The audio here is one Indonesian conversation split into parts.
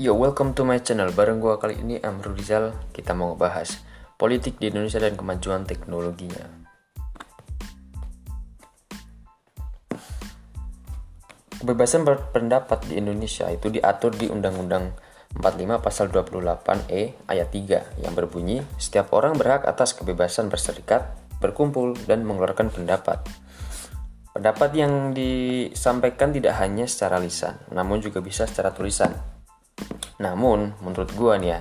Yo, welcome to my channel. Bareng gua kali ini Amrul Rizal. Kita mau ngebahas politik di Indonesia dan kemajuan teknologinya. Kebebasan berpendapat di Indonesia itu diatur di Undang-Undang 45 pasal 28E ayat 3 yang berbunyi setiap orang berhak atas kebebasan berserikat, berkumpul dan mengeluarkan pendapat. Pendapat yang disampaikan tidak hanya secara lisan, namun juga bisa secara tulisan. Namun, menurut gua nih ya,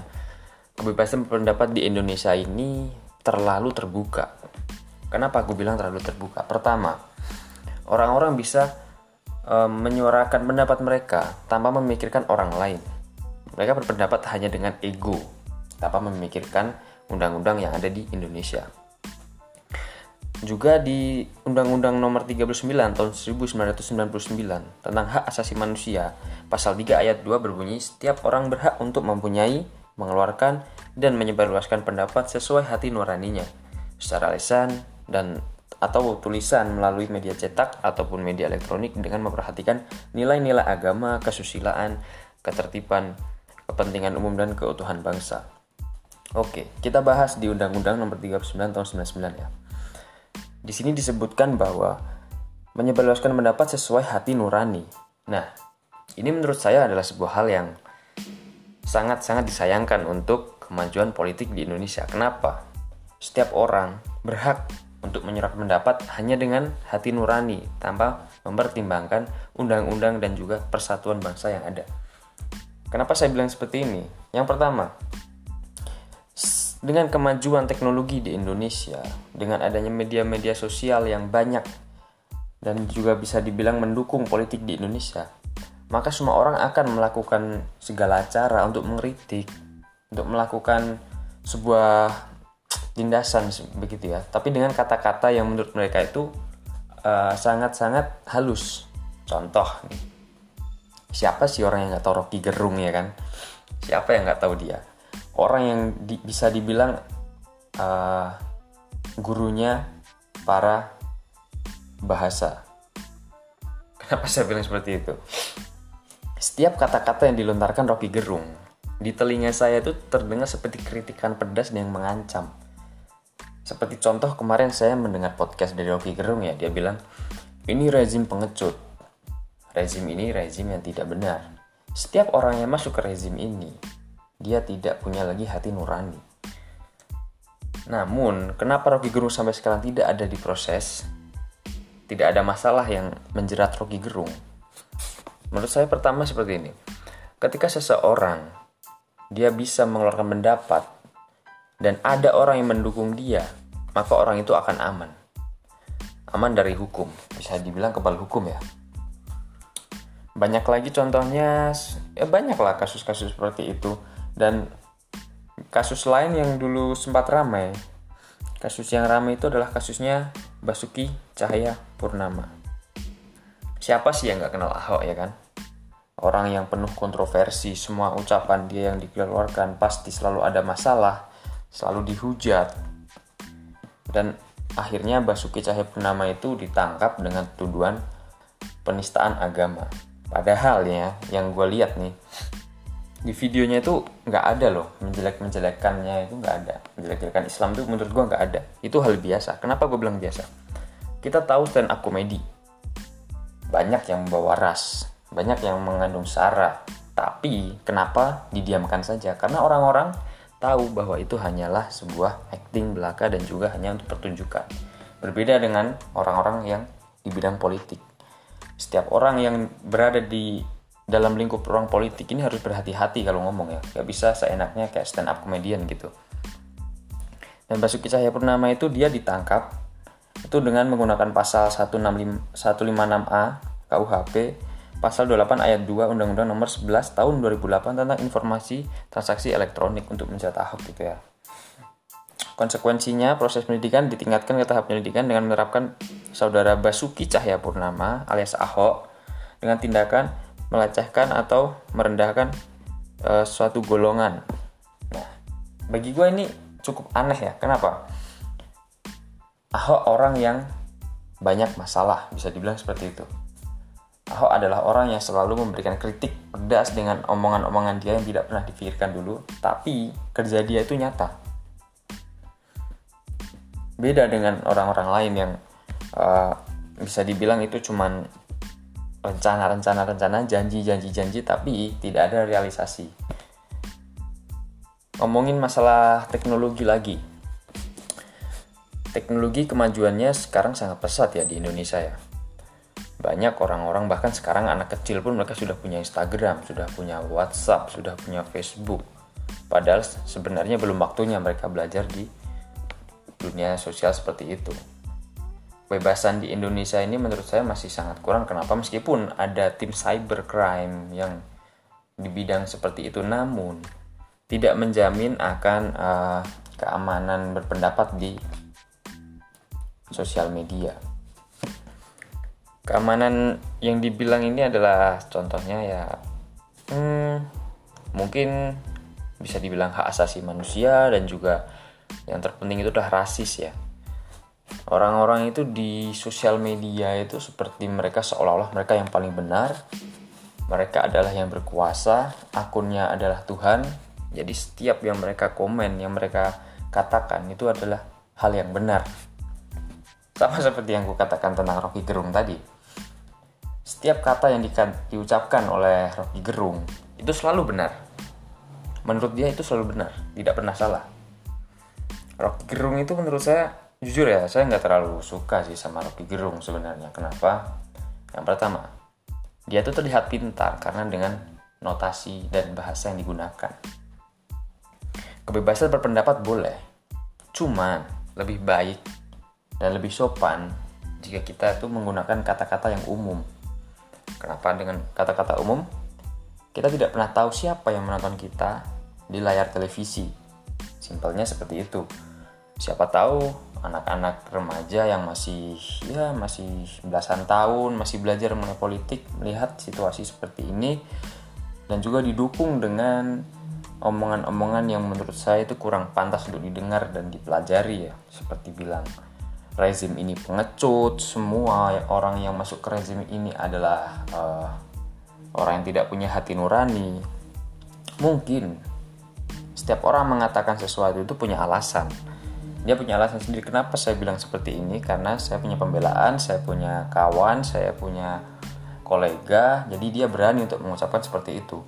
kebebasan berpendapat di Indonesia ini terlalu terbuka. Kenapa aku bilang terlalu terbuka? Pertama, orang-orang bisa e, menyuarakan pendapat mereka tanpa memikirkan orang lain. Mereka berpendapat hanya dengan ego, tanpa memikirkan undang-undang yang ada di Indonesia. Juga di Undang-Undang Nomor 39 Tahun 1999 tentang hak asasi manusia, pasal 3 ayat 2 berbunyi setiap orang berhak untuk mempunyai, mengeluarkan dan menyebarluaskan pendapat sesuai hati nuraninya secara lisan dan atau tulisan melalui media cetak ataupun media elektronik dengan memperhatikan nilai-nilai agama, kesusilaan, ketertiban, kepentingan umum dan keutuhan bangsa. Oke, kita bahas di Undang-Undang Nomor 39 Tahun 99 ya. Di sini disebutkan bahwa menyebarluaskan pendapat sesuai hati nurani. Nah, ini menurut saya adalah sebuah hal yang sangat-sangat disayangkan untuk kemajuan politik di Indonesia. Kenapa? Setiap orang berhak untuk menyerap pendapat hanya dengan hati nurani tanpa mempertimbangkan undang-undang dan juga persatuan bangsa yang ada. Kenapa saya bilang seperti ini? Yang pertama, dengan kemajuan teknologi di Indonesia, dengan adanya media-media sosial yang banyak dan juga bisa dibilang mendukung politik di Indonesia, maka semua orang akan melakukan segala cara untuk mengkritik, untuk melakukan sebuah tindasan begitu ya. Tapi dengan kata-kata yang menurut mereka itu eh, sangat-sangat uh, halus. Contoh siapa sih orang yang nggak tahu Rocky Gerung ya kan? Siapa yang nggak tahu dia? Orang yang di, bisa dibilang uh, gurunya para bahasa. Kenapa saya bilang seperti itu? Setiap kata-kata yang dilontarkan Rocky Gerung di telinga saya itu terdengar seperti kritikan pedas dan yang mengancam. Seperti contoh kemarin saya mendengar podcast dari Rocky Gerung ya, dia bilang ini rezim pengecut. Rezim ini rezim yang tidak benar. Setiap orang yang masuk ke rezim ini dia tidak punya lagi hati nurani. Namun, kenapa Rocky Gerung sampai sekarang tidak ada di proses? Tidak ada masalah yang menjerat Rocky Gerung. Menurut saya pertama seperti ini. Ketika seseorang dia bisa mengeluarkan pendapat dan ada orang yang mendukung dia, maka orang itu akan aman. Aman dari hukum, bisa dibilang kebal hukum ya. Banyak lagi contohnya, ya banyaklah kasus-kasus seperti itu dan kasus lain yang dulu sempat ramai, kasus yang ramai itu adalah kasusnya Basuki Cahaya Purnama. Siapa sih yang nggak kenal Ahok ya kan? Orang yang penuh kontroversi, semua ucapan dia yang dikeluarkan pasti selalu ada masalah, selalu dihujat. Dan akhirnya Basuki Cahaya Purnama itu ditangkap dengan tuduhan penistaan agama. Padahal ya, yang gue lihat nih, di videonya itu nggak ada loh menjelek menjelekannya itu nggak ada. Menjelek jelekan Islam itu menurut gue nggak ada. Itu hal biasa. Kenapa gue bilang biasa? Kita tahu stand up komedi banyak yang membawa ras banyak yang mengandung sara. Tapi kenapa didiamkan saja? Karena orang-orang tahu bahwa itu hanyalah sebuah acting belaka dan juga hanya untuk pertunjukan. Berbeda dengan orang-orang yang di bidang politik. Setiap orang yang berada di dalam lingkup ruang politik ini harus berhati-hati kalau ngomong ya. Gak bisa seenaknya kayak stand up comedian gitu. Dan Basuki Cahayapurnama itu dia ditangkap itu dengan menggunakan pasal 156A KUHP pasal 28 ayat 2 Undang-Undang nomor 11 tahun 2008 tentang informasi transaksi elektronik untuk mencetak Ahok gitu ya. Konsekuensinya, proses pendidikan ditingkatkan ke tahap pendidikan dengan menerapkan saudara Basuki Cahayapurnama alias Ahok dengan tindakan melecehkan atau merendahkan uh, suatu golongan. Nah, bagi gue ini cukup aneh ya. Kenapa? Ahok orang yang banyak masalah, bisa dibilang seperti itu. Ahok adalah orang yang selalu memberikan kritik pedas dengan omongan-omongan dia yang tidak pernah dipikirkan dulu, tapi kerja dia itu nyata. Beda dengan orang-orang lain yang uh, bisa dibilang itu cuman rencana-rencana-rencana, janji-janji-janji, tapi tidak ada realisasi. Ngomongin masalah teknologi lagi. Teknologi kemajuannya sekarang sangat pesat ya di Indonesia ya banyak orang-orang bahkan sekarang anak kecil pun mereka sudah punya Instagram, sudah punya WhatsApp, sudah punya Facebook. Padahal sebenarnya belum waktunya mereka belajar di dunia sosial seperti itu. Kebebasan di Indonesia ini menurut saya masih sangat kurang. Kenapa? Meskipun ada tim cybercrime yang di bidang seperti itu, namun tidak menjamin akan uh, keamanan berpendapat di sosial media keamanan yang dibilang ini adalah contohnya ya hmm, mungkin bisa dibilang hak asasi manusia dan juga yang terpenting itu adalah rasis ya orang-orang itu di sosial media itu seperti mereka seolah-olah mereka yang paling benar mereka adalah yang berkuasa akunnya adalah Tuhan jadi setiap yang mereka komen yang mereka katakan itu adalah hal yang benar sama seperti yang kukatakan tentang Rocky Gerung tadi setiap kata yang di, diucapkan oleh Rocky Gerung itu selalu benar. Menurut dia itu selalu benar, tidak pernah salah. Rocky Gerung itu menurut saya, jujur ya, saya nggak terlalu suka sih sama Rocky Gerung sebenarnya. Kenapa? Yang pertama, dia tuh terlihat pintar karena dengan notasi dan bahasa yang digunakan. Kebebasan berpendapat boleh, cuman lebih baik dan lebih sopan jika kita itu menggunakan kata-kata yang umum Kenapa dengan kata-kata umum? Kita tidak pernah tahu siapa yang menonton kita di layar televisi. Simpelnya seperti itu. Siapa tahu anak-anak remaja yang masih ya masih belasan tahun masih belajar mengenai politik melihat situasi seperti ini dan juga didukung dengan omongan-omongan yang menurut saya itu kurang pantas untuk didengar dan dipelajari ya seperti bilang rezim ini pengecut, semua orang yang masuk ke rezim ini adalah uh, orang yang tidak punya hati nurani. Mungkin setiap orang mengatakan sesuatu itu punya alasan. Dia punya alasan sendiri kenapa saya bilang seperti ini. Karena saya punya pembelaan, saya punya kawan, saya punya kolega, jadi dia berani untuk mengucapkan seperti itu.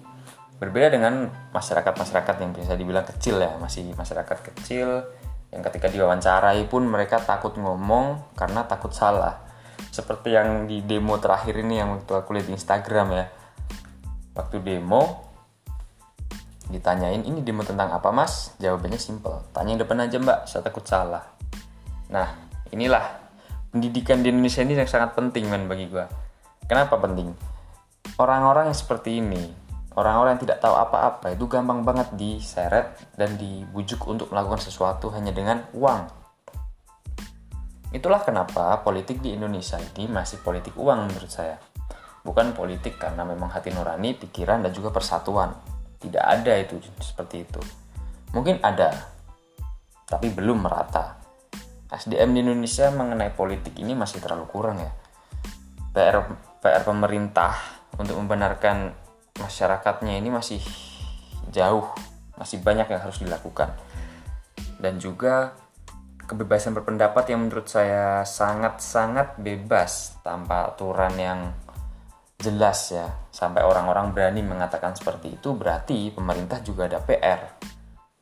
Berbeda dengan masyarakat-masyarakat yang bisa dibilang kecil ya, masih masyarakat kecil yang ketika diwawancarai pun mereka takut ngomong karena takut salah. Seperti yang di demo terakhir ini yang waktu aku lihat di Instagram ya. Waktu demo ditanyain ini demo tentang apa mas jawabannya simple tanya yang depan aja mbak saya takut salah nah inilah pendidikan di Indonesia ini yang sangat penting men bagi gue kenapa penting orang-orang yang seperti ini Orang-orang yang tidak tahu apa-apa itu gampang banget diseret dan dibujuk untuk melakukan sesuatu hanya dengan uang. Itulah kenapa politik di Indonesia ini masih politik uang menurut saya. Bukan politik karena memang hati nurani, pikiran, dan juga persatuan. Tidak ada itu seperti itu. Mungkin ada, tapi belum merata. SDM di Indonesia mengenai politik ini masih terlalu kurang ya. PR PR pemerintah untuk membenarkan masyarakatnya ini masih jauh, masih banyak yang harus dilakukan. Dan juga kebebasan berpendapat yang menurut saya sangat-sangat bebas tanpa aturan yang jelas ya. Sampai orang-orang berani mengatakan seperti itu berarti pemerintah juga ada PR.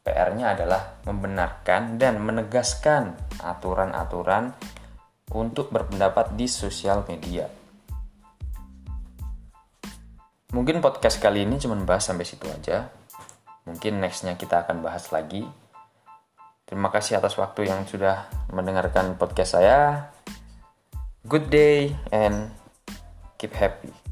PR-nya adalah membenarkan dan menegaskan aturan-aturan untuk berpendapat di sosial media. Mungkin podcast kali ini cuma bahas sampai situ aja. Mungkin nextnya kita akan bahas lagi. Terima kasih atas waktu yang sudah mendengarkan podcast saya. Good day and keep happy.